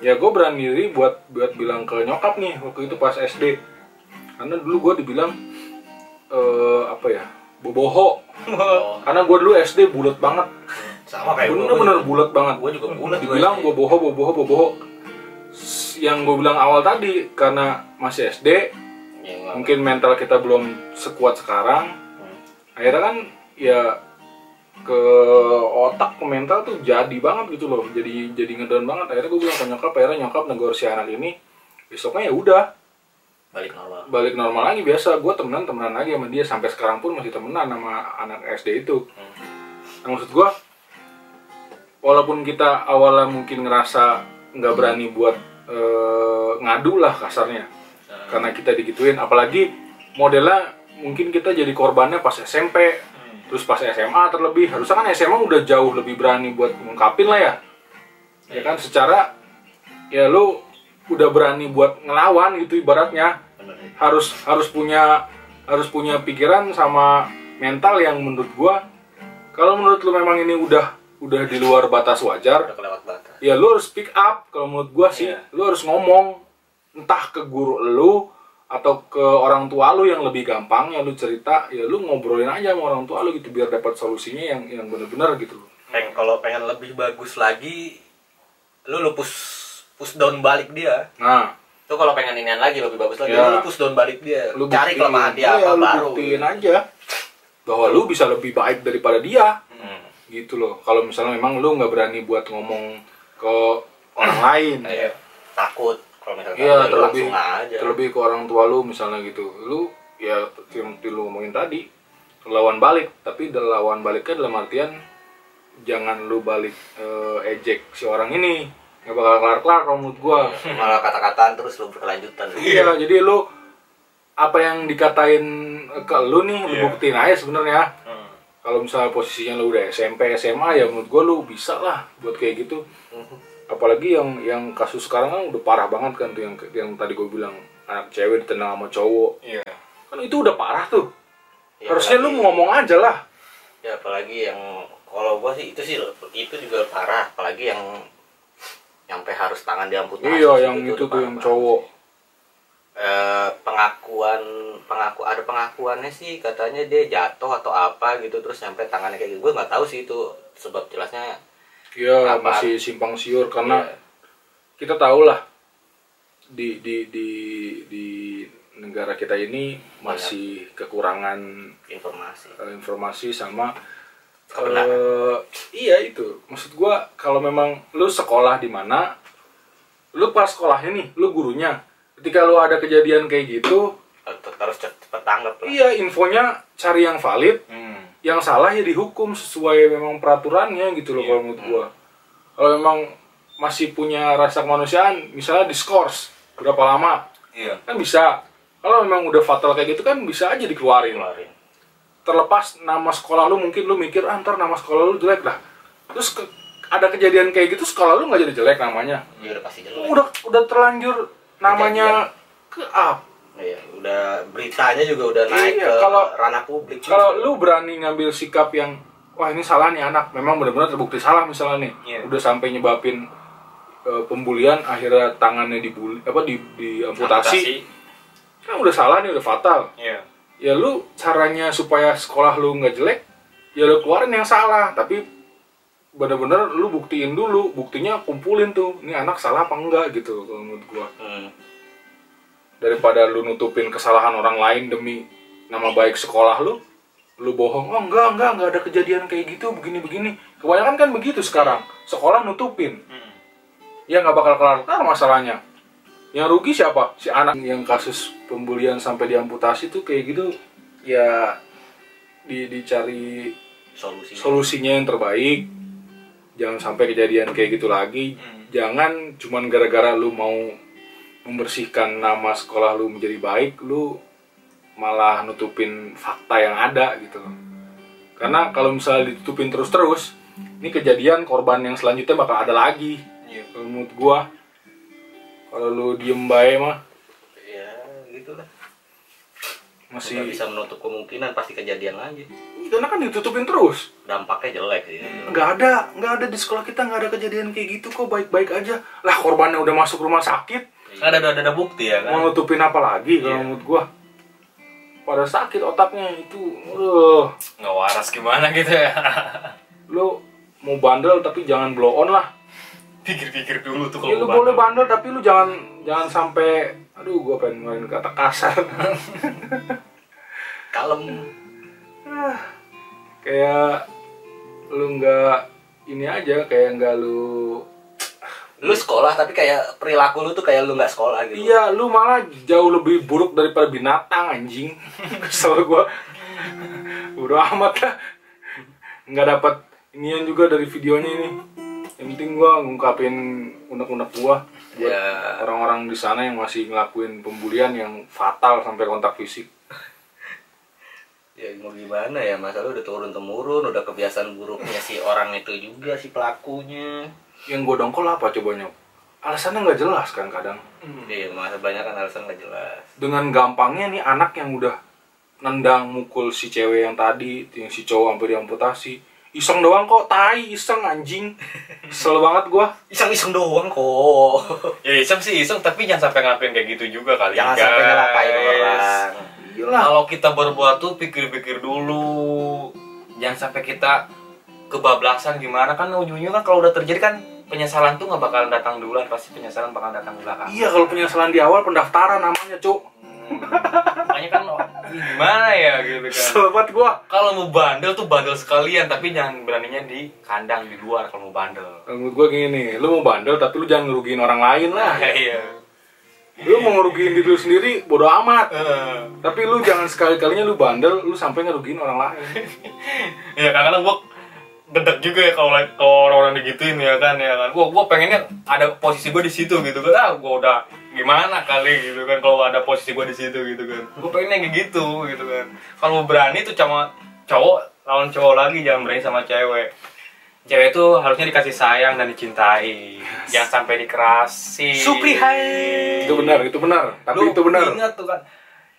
ya gue berani diri buat buat bilang ke nyokap nih waktu itu pas SD karena dulu gue dibilang eh apa ya boboho. Oh, [laughs] karena gue dulu SD bulat banget. Sama kayak bener-bener bulat banget. Gua juga bulat dibilang boboho boboho boboho yang gue bilang awal tadi karena masih SD Ya, mungkin mental kita belum sekuat sekarang. Akhirnya kan ya ke otak ke mental tuh jadi banget gitu loh. Jadi jadi ngedown banget. Akhirnya gue bilang ke nyokap akhirnya nyokap negor si anak ini besoknya ya udah. Balik normal. balik normal lagi biasa. Gue temenan temenan lagi sama dia. Sampai sekarang pun masih temenan sama anak SD itu. Nah, maksud gue walaupun kita awalnya mungkin ngerasa nggak berani buat eh, ngadu lah kasarnya. Karena kita digituin apalagi modelnya mungkin kita jadi korbannya pas SMP terus pas SMA terlebih. Harusnya kan SMA udah jauh lebih berani buat ngungkapin lah ya. Ya kan secara ya lu udah berani buat ngelawan gitu ibaratnya. Harus harus punya harus punya pikiran sama mental yang menurut gua kalau menurut lu memang ini udah udah di luar batas wajar Udah kelewat batas. ya lu harus speak up kalau menurut gua sih Iya. lu harus ngomong entah ke guru lu atau ke orang tua lu yang lebih gampang ya lu cerita ya lu ngobrolin aja sama orang tua lu gitu biar dapat solusinya yang yang bener-bener gitu Peng, kalau pengen lebih bagus lagi, lu lu push push down balik dia. nah Tuh kalau pengen inian lagi lebih bagus lagi, Ya. lu push down balik dia. lu Cari kelemahan dia Iya, apa lu baru. buktiin aja bahwa lu bisa lebih baik daripada dia. Gitu loh kalau misalnya memang lu nggak berani buat ngomong ke orang lain Iya. Takut kalau misalkan Iya, lu terlebih langsung aja. terlebih ke orang tua lu misalnya gitu. Lu ya yang lu ngomongin tadi lawan balik, tapi lawan baliknya dalam artian jangan lu balik eh, ejek si orang ini nggak bakal kelar kelar kalau menurut gua. malah kata-kataan terus lu berkelanjutan. iya, jadi lu apa yang dikatain ke lu nih lu Iya. buktiin aja sebenarnya. Kalau misalnya posisinya lu udah SMP, SMA ya menurut gua lu bisa lah buat kayak gitu. apalagi yang yang kasus sekarang kan udah parah banget kan tuh yang yang tadi gue bilang anak cewek ditendang sama cowok. Iya. Kan itu udah parah tuh. Ya, harusnya lu apalagi- ngomong aja lah. Ya apalagi yang kalau gua sih itu sih itu juga parah, apalagi yang nyampe harus tangan diamputasi. iya yang itu udah tuh yang cowok Eh, pengakuan pengaku ada pengakuannya sih katanya dia jatuh atau apa gitu terus nyampe tangannya kayak gitu. Gue nggak tahu sih itu sebab jelasnya Iya masih simpang siur karena Iya. kita tahu lah di di di di negara kita ini masih kekurangan informasi. eh, informasi sama Kebenaran. eh, iya itu. Maksud gua kalau memang lu sekolah di mana lu pas sekolahnya nih lu gurunya ketika lu ada kejadian kayak gitu terus cepet tanggap lah. iya infonya cari yang valid hmm. yang salah ya dihukum sesuai memang peraturannya gitu loh Iya. kalau menurut gua. Kalau memang masih punya rasa kemanusiaan misalnya diskors berapa lama? Iya. Kan bisa. Kalau memang udah fatal kayak gitu kan bisa aja dikeluarin. Keluarin terlepas nama sekolah lu mungkin lu mikir ah ntar nama sekolah lu jelek lah terus ke- ada kejadian kayak gitu sekolah lu nggak jadi jelek namanya? Ya udah pasti jelek. Udah udah terlanjur namanya ke up Iya, udah beritanya juga udah naik Iya, ke kalau- ranah publik kalau lu berani ngambil sikap yang wah ini salah nih anak. Memang benar-benar terbukti salah misalnya nih. Iya. udah sampai nyebabin eh, pembulian akhirnya tangannya dibuli apa di diamputasi. Kan udah salah nih udah fatal. Iya. Ya lu caranya supaya sekolah lu nggak jelek ya lu keluarin yang salah. Tapi bener-bener lu buktiin dulu buktinya kumpulin tuh ini anak salah apa enggak gitu menurut gua. Hmm. daripada lu nutupin kesalahan orang lain demi nama baik sekolah lu lu bohong oh enggak enggak enggak ada kejadian kayak gitu begini begini kebanyakan kan begitu sekarang sekolah nutupin. Hmm. ya nggak bakal kelar kelar masalahnya. Yang rugi siapa? Si anak. Yang kasus pembulian sampai diamputasi tuh kayak gitu ya di dicari solusi solusinya yang terbaik jangan sampai kejadian kayak gitu lagi. Hmm. jangan cuman gara-gara lu mau membersihkan nama sekolah lu menjadi baik lu malah nutupin fakta yang ada gitu loh. Karena kalau misalnya ditutupin terus-terus ini kejadian korban yang selanjutnya bakal ada lagi. Kalau menurut gua kalau lu diem bae mah ya gitu lah masih nggak bisa menutup kemungkinan pasti kejadian lagi. Karena kan ditutupin terus. Dampaknya jelek sih. Nggak ada nggak ada di sekolah kita nggak ada kejadian kayak gitu kok baik-baik aja. Lah korbannya udah masuk rumah sakit. Kan ada, ada ada bukti ya mau kan. nutupin apa lagi kalau Iya. menurut gua? Pada sakit otaknya itu uh, Nggak waras gimana gitu ya. [laughs] lu mau bandel tapi jangan blow on lah. Pikir-pikir dulu tuh kalau ya, lu mau boleh bandel. bandel tapi lu jangan jangan sampai aduh gua pengen main kata kasar kalem kayak lu nggak ini aja kayak nggak lu lu sekolah tapi kayak perilaku lu tuh kayak lu nggak sekolah gitu Iya, lu malah jauh lebih buruk daripada binatang anjing. [laughs] Kesel gua. Udah amat lah. Nggak dapat inian juga dari videonya ini. Yang penting gua ngungkapin unek-unek gua buat Ya. orang-orang di sana yang masih ngelakuin pembulian yang fatal sampai kontak fisik. [laughs] ya mau gimana ya masa lu udah turun temurun udah kebiasaan buruknya si orang itu juga si pelakunya Yang gua dongkol apa coba nyok? Alasannya nggak jelas kan kadang. iya masa banyak kan alasan nggak jelas Dengan gampangnya nih anak yang udah nendang mukul si cewek yang tadi, yang si cowok sampai diamputasi. Iseng doang kok, tai iseng anjing. Kesel banget gua. iseng-iseng doang kok Ya iseng sih iseng tapi jangan sampai ngelakuin kayak gitu juga kali jangan guys. sampai nyelakain orang Iyalah. Kalau kita berbuat tuh pikir-pikir dulu. Jangan sampai kita kebablasan gimana kan ujungnya kan kalau udah terjadi kan penyesalan tuh nggak bakalan datang duluan pasti penyesalan bakal datang belakang. Iya kalau penyesalan di awal pendaftaran namanya cuk. Makanya kan gimana ya gitu kan. Banget gua. Kalau mau bandel tuh bandel sekalian tapi jangan beraninya di kandang di luar kalau mau bandel. Menurut gua gini nih, lu mau bandel tapi lu jangan ngerugiin orang lain lah. Iya. Lu mau ngerugiin diri lu sendiri bodo amat. Eh. Tapi lu jangan sekali-kalinya lu bandel, lu sampai ngerugiin orang lain. [laughs] ya kadang-kadang gue gedek juga ya kalau kalau orang-orang digituin ya kan ya kan gue gue pengennya ada posisi gue di situ gitu kan ah gue udah gimana kali gitu kan kalau ada posisi gue di situ gitu kan. Gue pengennya kayak gitu gitu kan. Kalau berani tuh sama cowok lawan cowok lagi jangan berani sama cewek. Cewek itu harusnya dikasih sayang dan dicintai. Jangan sampai dikerasi. Itu benar, itu benar. Tapi lu itu benar. ingat tuh kan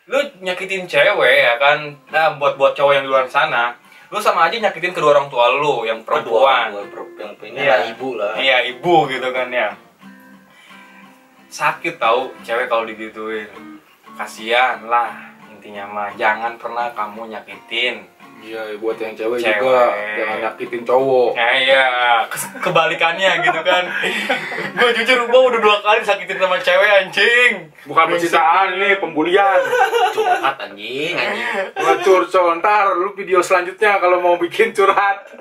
lu nyakitin cewek ya kan nah buat buat cowok yang di luar sana lu sama aja nyakitin kedua orang tua lu yang perempuan. Kedua, per- yang Iya. lah ibu lah. Iya ibu gitu kan ya sakit tahu cewek kalau digituin kasihan lah intinya mah jangan pernah kamu nyakitin Iya, buat yang cewek, Cewek. juga jangan nyakitin cowok. Ya iya, Kes- kebalikannya gitu kan. gue jujur gue udah dua kali sakitin sama cewek anjing. Bukan percintaan nih, pembulian. curhat anjing anjing Ngecur, so, ntar lu video selanjutnya kalau mau bikin curhat.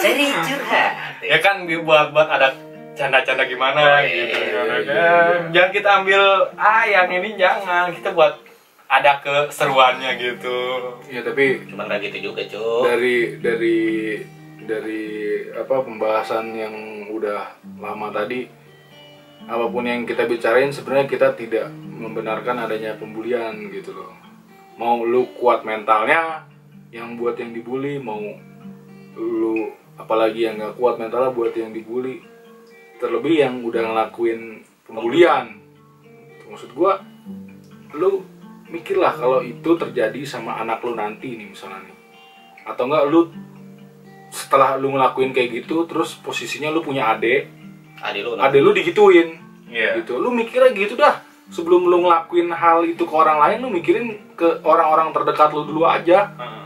seri curhat Ya kan buat buat ada canda-canda Oh, gimana iya, gitu iya, kan. iya. Jangan kita ambil ah yang ini jangan kita buat ada keseruannya gitu. Iya, tapi cuman nggak gitu juga cuy dari dari dari apa pembahasan yang udah lama tadi apa pun yang kita bicarain sebenarnya kita tidak membenarkan adanya pembulian gitu loh mau lu kuat mentalnya yang buat yang dibully mau lu apalagi yang nggak kuat mentalnya buat yang dibully terlebih yang udah ngelakuin pembulian. Maksud gua lu mikirlah kalau itu terjadi sama anak lu nanti nih misalnya nih. Atau enggak lu setelah lu ngelakuin kayak gitu terus posisinya lu punya adik adik lu adik lu digituin. Iya. gitu. Lu mikirnya gitu dah. Sebelum lu ngelakuin hal itu ke orang lain lu mikirin ke orang-orang terdekat lu dulu aja. Heeh.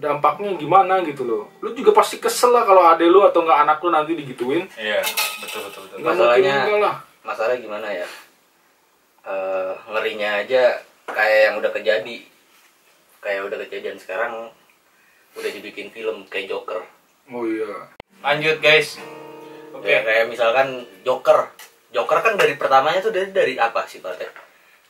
Dampaknya gimana gitu loh. Lu juga pasti kesel lah kalau adik lu atau enggak anak lu nanti digituin. Iya, betul betul betul. nggak Masalahnya- lah. masalah gimana ya? Eh, ngerinya aja kayak yang udah kejadi. Kayak udah kejadian sekarang udah dibikin film kayak Joker. Oh iya. Lanjut guys. Oke. ya kayak misalkan Joker. Joker kan dari pertamanya tuh dia dari apa sifatnya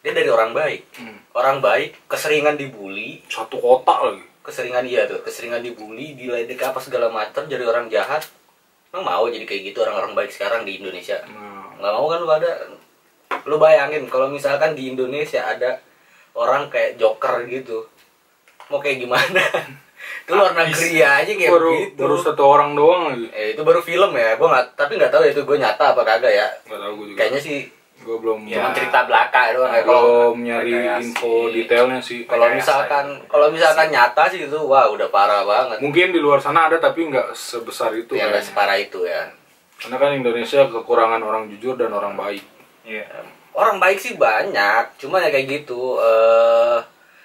dia dari orang baik. Hmm. orang baik keseringan dibully. Satu kota lagi keseringan iya tuh keseringan dibully diledek apa segala macam jadi orang jahat. Emang mau jadi kayak gitu orang-orang baik sekarang di Indonesia? Nah, nggak mau kan lu ada? Lu bayangin kalau misalkan di Indonesia ada orang kayak Joker gitu mau kayak gimana? [laughs] Itu luar negeri aja kayak baru begitu. baru satu orang doang. Lagi eh itu baru film ya gue nggak tapi nggak tahu ya itu gue nyata apa kagak ya. Nggak tahu gue juga. Kayaknya sih gue belum cuma cerita belaka doang ya kalau belum nyari info detailnya sih. kalau misalkan ya. kalau misalkan nyata sih itu wah udah parah banget. Mungkin di luar sana ada tapi nggak sebesar itu ya nggak separah itu ya. Karena kan Indonesia kekurangan orang jujur dan orang baik. Iya. orang baik sih banyak cuma ya kayak gitu eh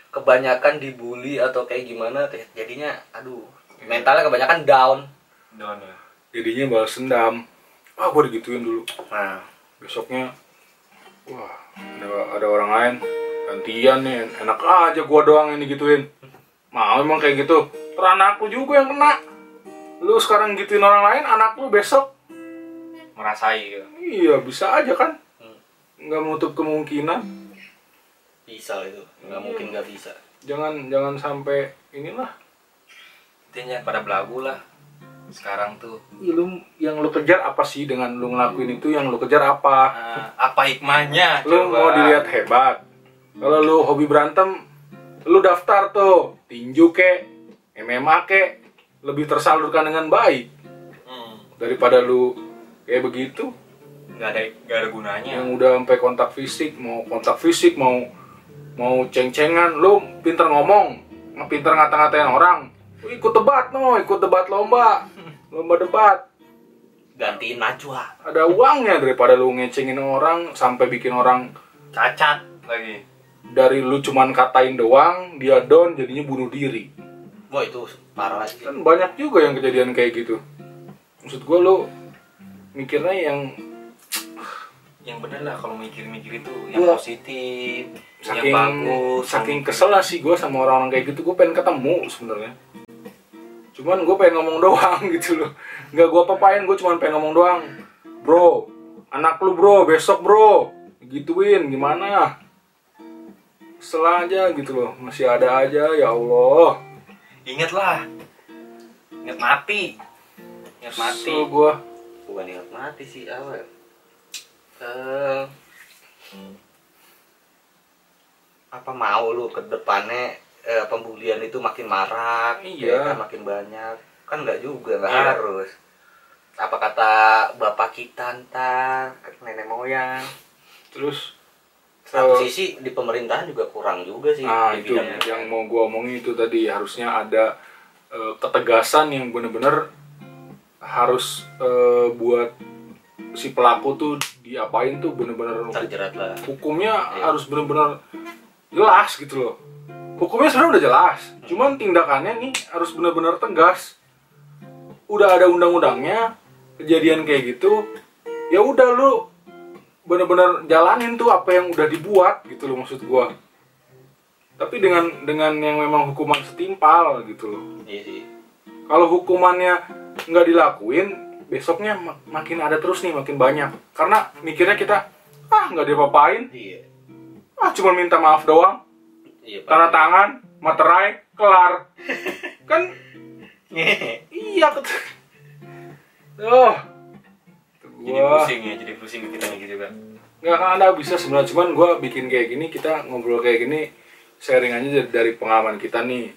kebanyakan dibully atau kayak gimana jadinya aduh mentalnya kebanyakan down. Down ya. jadinya balas dendam. Ah gue digituin dulu. Nah. Besoknya wah ada, ada orang lain. Gantian nih enak aja gua doang yang digituin. Mau emang kayak gitu? Anak lu juga yang kena. Lu sekarang gituin orang lain anak lu besok? Merasai gitu. iya bisa aja kan? Hmm. nggak menutup kemungkinan. Bisa itu. Nggak mungkin nggak bisa. Jangan jangan sampai inilah. Intinya pada belagu lah. Sekarang tuh. Ih, lu yang lu kejar apa sih dengan lu ngelakuin itu? Yang lu kejar apa? Eh, apa hikmahnya? lu mau dilihat hebat. Kalau lu hobi berantem lu daftar tuh. Tinju ke MMA ke lebih tersalurkan dengan baik. Hmm. daripada lu kayak begitu. Nggak ada nggak ada gunanya. yang udah sampai kontak fisik mau kontak fisik mau mau ceng-cengan lu pinter ngomong pinter ngata-ngatain orang. Ikut debat no ikut debat lomba lomba debat gantiin Najwa. Ada uangnya daripada lu ngecengin orang sampai bikin orang Cacat lagi. dari lu cuman katain doang dia down jadinya bunuh diri. Wah itu parah sih kan banyak juga yang kejadian kayak gitu. Maksud gue lu mikirnya yang Yang bener lah kalau mikir-mikir itu yang Gua- positif, saking yang bagus. saking kesel lah sih gue sama orang-orang kayak gitu. Gue pengen ketemu sebenarnya cuman gue pengen ngomong doang [laughs] gitu loh nggak gue apa-apain gue cuman pengen ngomong doang bro anak lu bro besok bro gituin gimana kesel aja gitu loh masih ada aja ya Allah Ingat lah. Ingat mati. Ingat mati. kesel gue bukan ingat mati sih apa ya? Eh, apa mau lu ke depannya eh, pembulian itu makin marak Iya. ya kan, makin banyak kan nggak juga nggak Iya. harus apa kata bapak kita ntar nenek moyang terus satu eh, sisi di pemerintahan juga kurang juga sih Nah itu yang mau gue omongin itu tadi harusnya ada eh, ketegasan yang bener-bener harus eh, buat si pelaku tuh diapain tuh bener-bener terjerat lah hukumnya Iya. harus bener-bener jelas gitu loh hukumnya sebenarnya udah jelas cuman tindakannya nih harus bener-bener tegas. Udah ada undang-undangnya kejadian kayak gitu ya udah lu bener-bener jalanin tuh apa yang udah dibuat gitu loh maksud gua. Tapi dengan dengan yang memang hukuman setimpal gitu loh. Iya sih. Kalau hukumannya nggak dilakuin besoknya mak- makin ada terus nih makin banyak. Karena mikirnya kita ah nggak diapa-apain. Iya. Ah cuma minta maaf doang iya tanda tangan materai kelar. [laughs] Kan iya oh Jadi pusing ya, jadi pusing kita nih gitu kan. nggak akan ada bisa sebenarnya. Cuman gua bikin kayak gini kita ngobrol kayak gini sharing aja dari- dari pengalaman kita nih.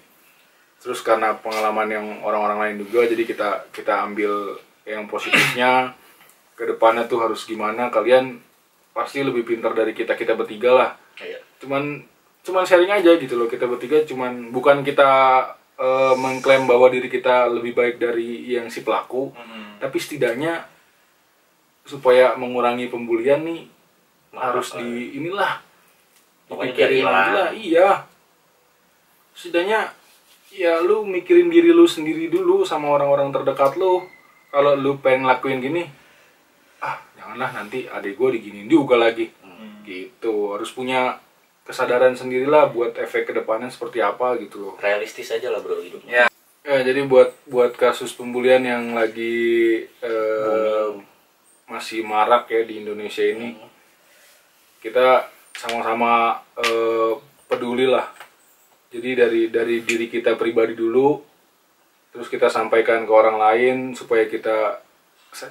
Terus karena pengalaman yang orang-orang lain juga jadi kita kita ambil yang positifnya. [clears throat] Ke depannya tuh harus gimana kalian pasti lebih pintar dari kita kita bertiga lah. Iya. cuman cuman sharing aja gitu loh kita bertiga cuman bukan kita eh, mengklaim bahwa diri kita lebih baik dari yang si pelaku Mm-mm. tapi setidaknya supaya mengurangi pembulian nih Maaf, harus eh. di inilah Pokoknya dipikirin lagi lah iya setidaknya ya lu mikirin diri lu sendiri dulu sama orang-orang terdekat lu kalau lu pengen ngelakuin gini ah janganlah nanti adik gue diginiin juga lagi Hmm. gitu harus punya kesadaran sendirilah buat efek ke depannya seperti apa gitu loh. Realistis aja lah bro hidupnya Ya, ya jadi buat buat kasus pembulian yang lagi eh, masih marak ya di Indonesia ini kita sama-sama eh, peduli lah jadi dari dari diri kita pribadi dulu terus kita sampaikan ke orang lain supaya kita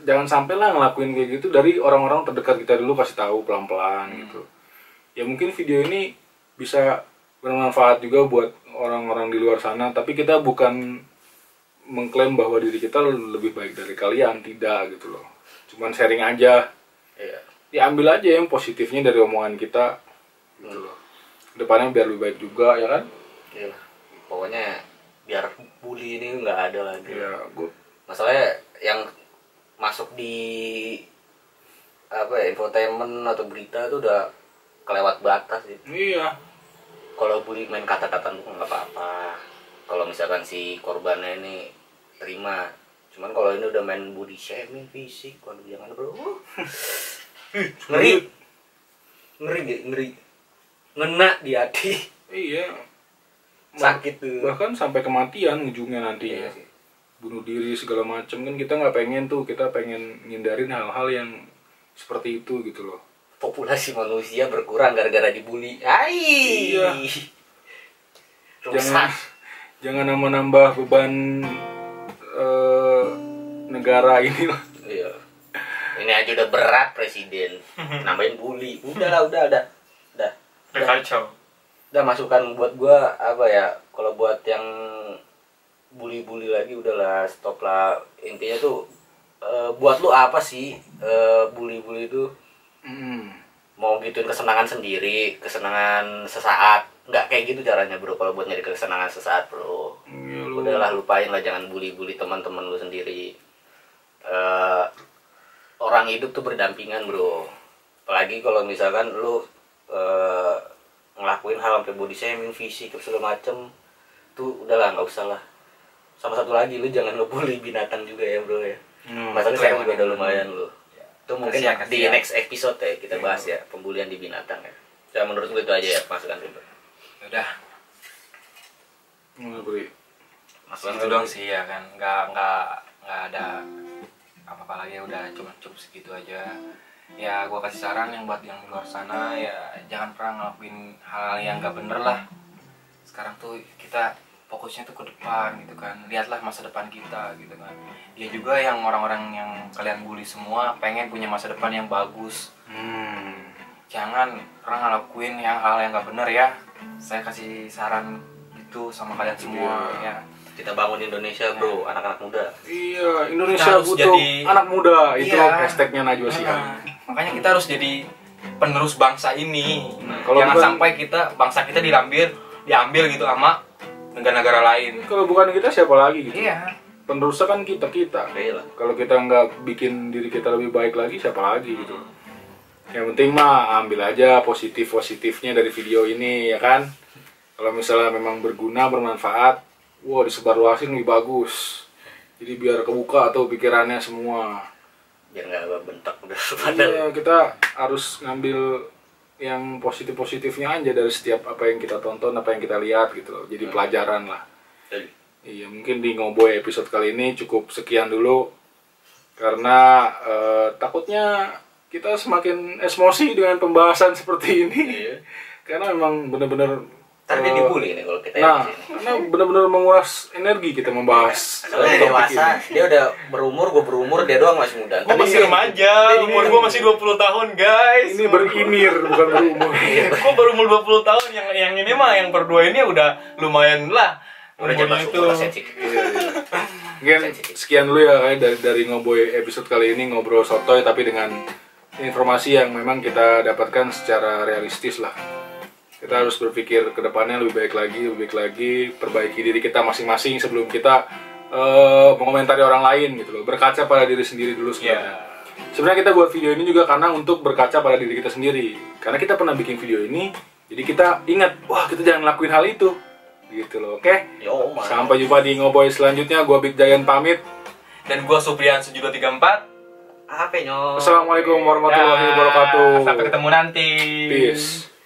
jangan sampai lah ngelakuin kayak gitu. Dari orang-orang terdekat kita dulu kasih tahu pelan-pelan gitu ya mungkin video ini bisa bermanfaat juga buat orang-orang di luar sana tapi kita bukan mengklaim bahwa diri kita lebih baik dari kalian tidak gitu loh cuman sharing aja Iya. diambil aja yang positifnya dari omongan kita gitu loh depannya biar lebih baik juga ya kan Iya. Pokoknya biar bully ini nggak ada lagi. ya gue Masalahnya yang masuk di apa ya infotainment atau berita itu udah kelewat batas sih. iya Kalau bully main kata-kata itu nggak apa-apa. Kalau misalkan si korbannya ini terima. Cuman kalau ini udah main body shaming fisik, waduh jangan bro. ngeri, ngeri, ngeri, ngeri. Ngena di hati. iya Sakit tuh. bahkan sampai kematian ujungnya nantinya Iya sih. bunuh diri segala macam kan kita nggak pengen tuh kita pengen ngindarin hal-hal yang seperti itu gitu loh populasi manusia berkurang gara-gara dibully. Ai. Iya. Rusak. jangan jangan nambah-nambah beban eh, negara ini lah Iya. Ini aja udah berat presiden. [laughs] Nambahin bully. Udah lah, udah, udah. Udah. Udah kacau Udah masukan buat gua apa ya? Kalau buat yang bully-bully lagi udahlah stop lah. Intinya tuh eh, buat lu apa sih eh, bully-bully itu Hmm. mau gituin kesenangan sendiri, kesenangan sesaat. Nggak kayak gitu caranya, Bro. Kalau buat nyari kesenangan sesaat, Bro. Lu- udahlah lupain lah jangan bully-bully teman-teman lu sendiri Eh, orang hidup tuh berdampingan bro apalagi kalau misalkan lu eh, ngelakuin hal sampai body shaming fisik segala macem tuh udahlah nggak usah lah sama satu lagi lu jangan ngebully binatang juga ya bro ya Hmm, masalahnya juga udah paling lumayan lu itu mungkin Kasihan, di kasihan. next episode ya kita bahas ya pembulian di binatang ya. Ya menurut gue itu aja ya masukan itu udah. Nggak beri. masukan itu doang sih ya kan. Nggak nggak nggak ada apa apa lagi udah cuma cukup segitu aja. Ya gua kasih saran yang buat yang di luar sana ya jangan pernah ngelakuin hal yang nggak bener lah. Sekarang tuh kita fokusnya tuh ke depan gitu kan lihatlah masa depan kita gitu kan dia juga yang orang-orang yang kalian bully semua pengen punya masa depan yang bagus Hmm. jangan pernah ngelakuin yang hal yang nggak bener ya saya kasih saran itu sama kalian semua Iya. ya kita bangun Indonesia bro anak-anak muda Iya, Indonesia Kita harus butuh jadi- anak muda. Itu Iya. hashtagnya Najwa Shihab. Nah, makanya kita harus jadi penerus bangsa ini. Nah, kalau Jangan bukan- sampai kita bangsa kita diambil diambil gitu sama negara-negara lain. Kalau bukan kita siapa lagi gitu? Iya. Penerusnya kan kita kita. Oke lah Kalau kita nggak bikin diri kita lebih baik lagi, siapa lagi gitu? Yang penting mah ambil aja positif positifnya dari video ini ya kan. Kalau misalnya memang berguna bermanfaat, wah disebarluasin lebih bagus. Jadi biar kebuka tuh pikirannya semua. biar nggak bentak udah Iya, kita harus ngambil yang positif-positifnya aja dari setiap apa yang kita tonton, apa yang kita lihat gitu loh. Jadi pelajaran lah. Iya, mungkin di Ngoboy episode kali ini cukup sekian dulu. Karena eh, takutnya kita semakin emosi dengan pembahasan [laughs] seperti ini. Iya. Karena memang benar-benar ntar dia eh, dibully nih kalau kita Nah, karena benar-benar menguras energi kita membahas Soalnya dia dewasa, ini. dia udah berumur, gue berumur, dia doang masih muda. Gue masih remaja, umur gue masih 20 tahun guys. Ini berimir bukan berumur. gue baru umur 20 tahun, yang yang ini mah yang berdua ini udah lumayan lah. Udah jatuh lah sensitif. Iya, iya. Mungkin sekian dulu ya kayak dari dari ngoboy episode kali ini ngobrol sotoy tapi dengan informasi yang memang kita dapatkan secara realistis lah. Kita harus berpikir ke depannya lebih baik lagi, lebih baik lagi, perbaiki diri kita masing-masing sebelum kita eh, mengomentari orang lain gitu loh. Berkaca pada diri sendiri dulu Iya. sebenarnya. Sebenarnya kita buat video ini juga karena untuk berkaca pada diri kita sendiri. Karena kita pernah bikin video ini, jadi kita ingat, wah kita jangan lakuin hal itu. Gitu loh, oke? Yo, man. Sampai jumpa di Ngoboy selanjutnya. Gua Big Giant pamit. Dan gue Supriyan Sujudo 34. Apa nyok? Assalamualaikum warahmatullahi wabarakatuh. Sampai ketemu nanti. Peace.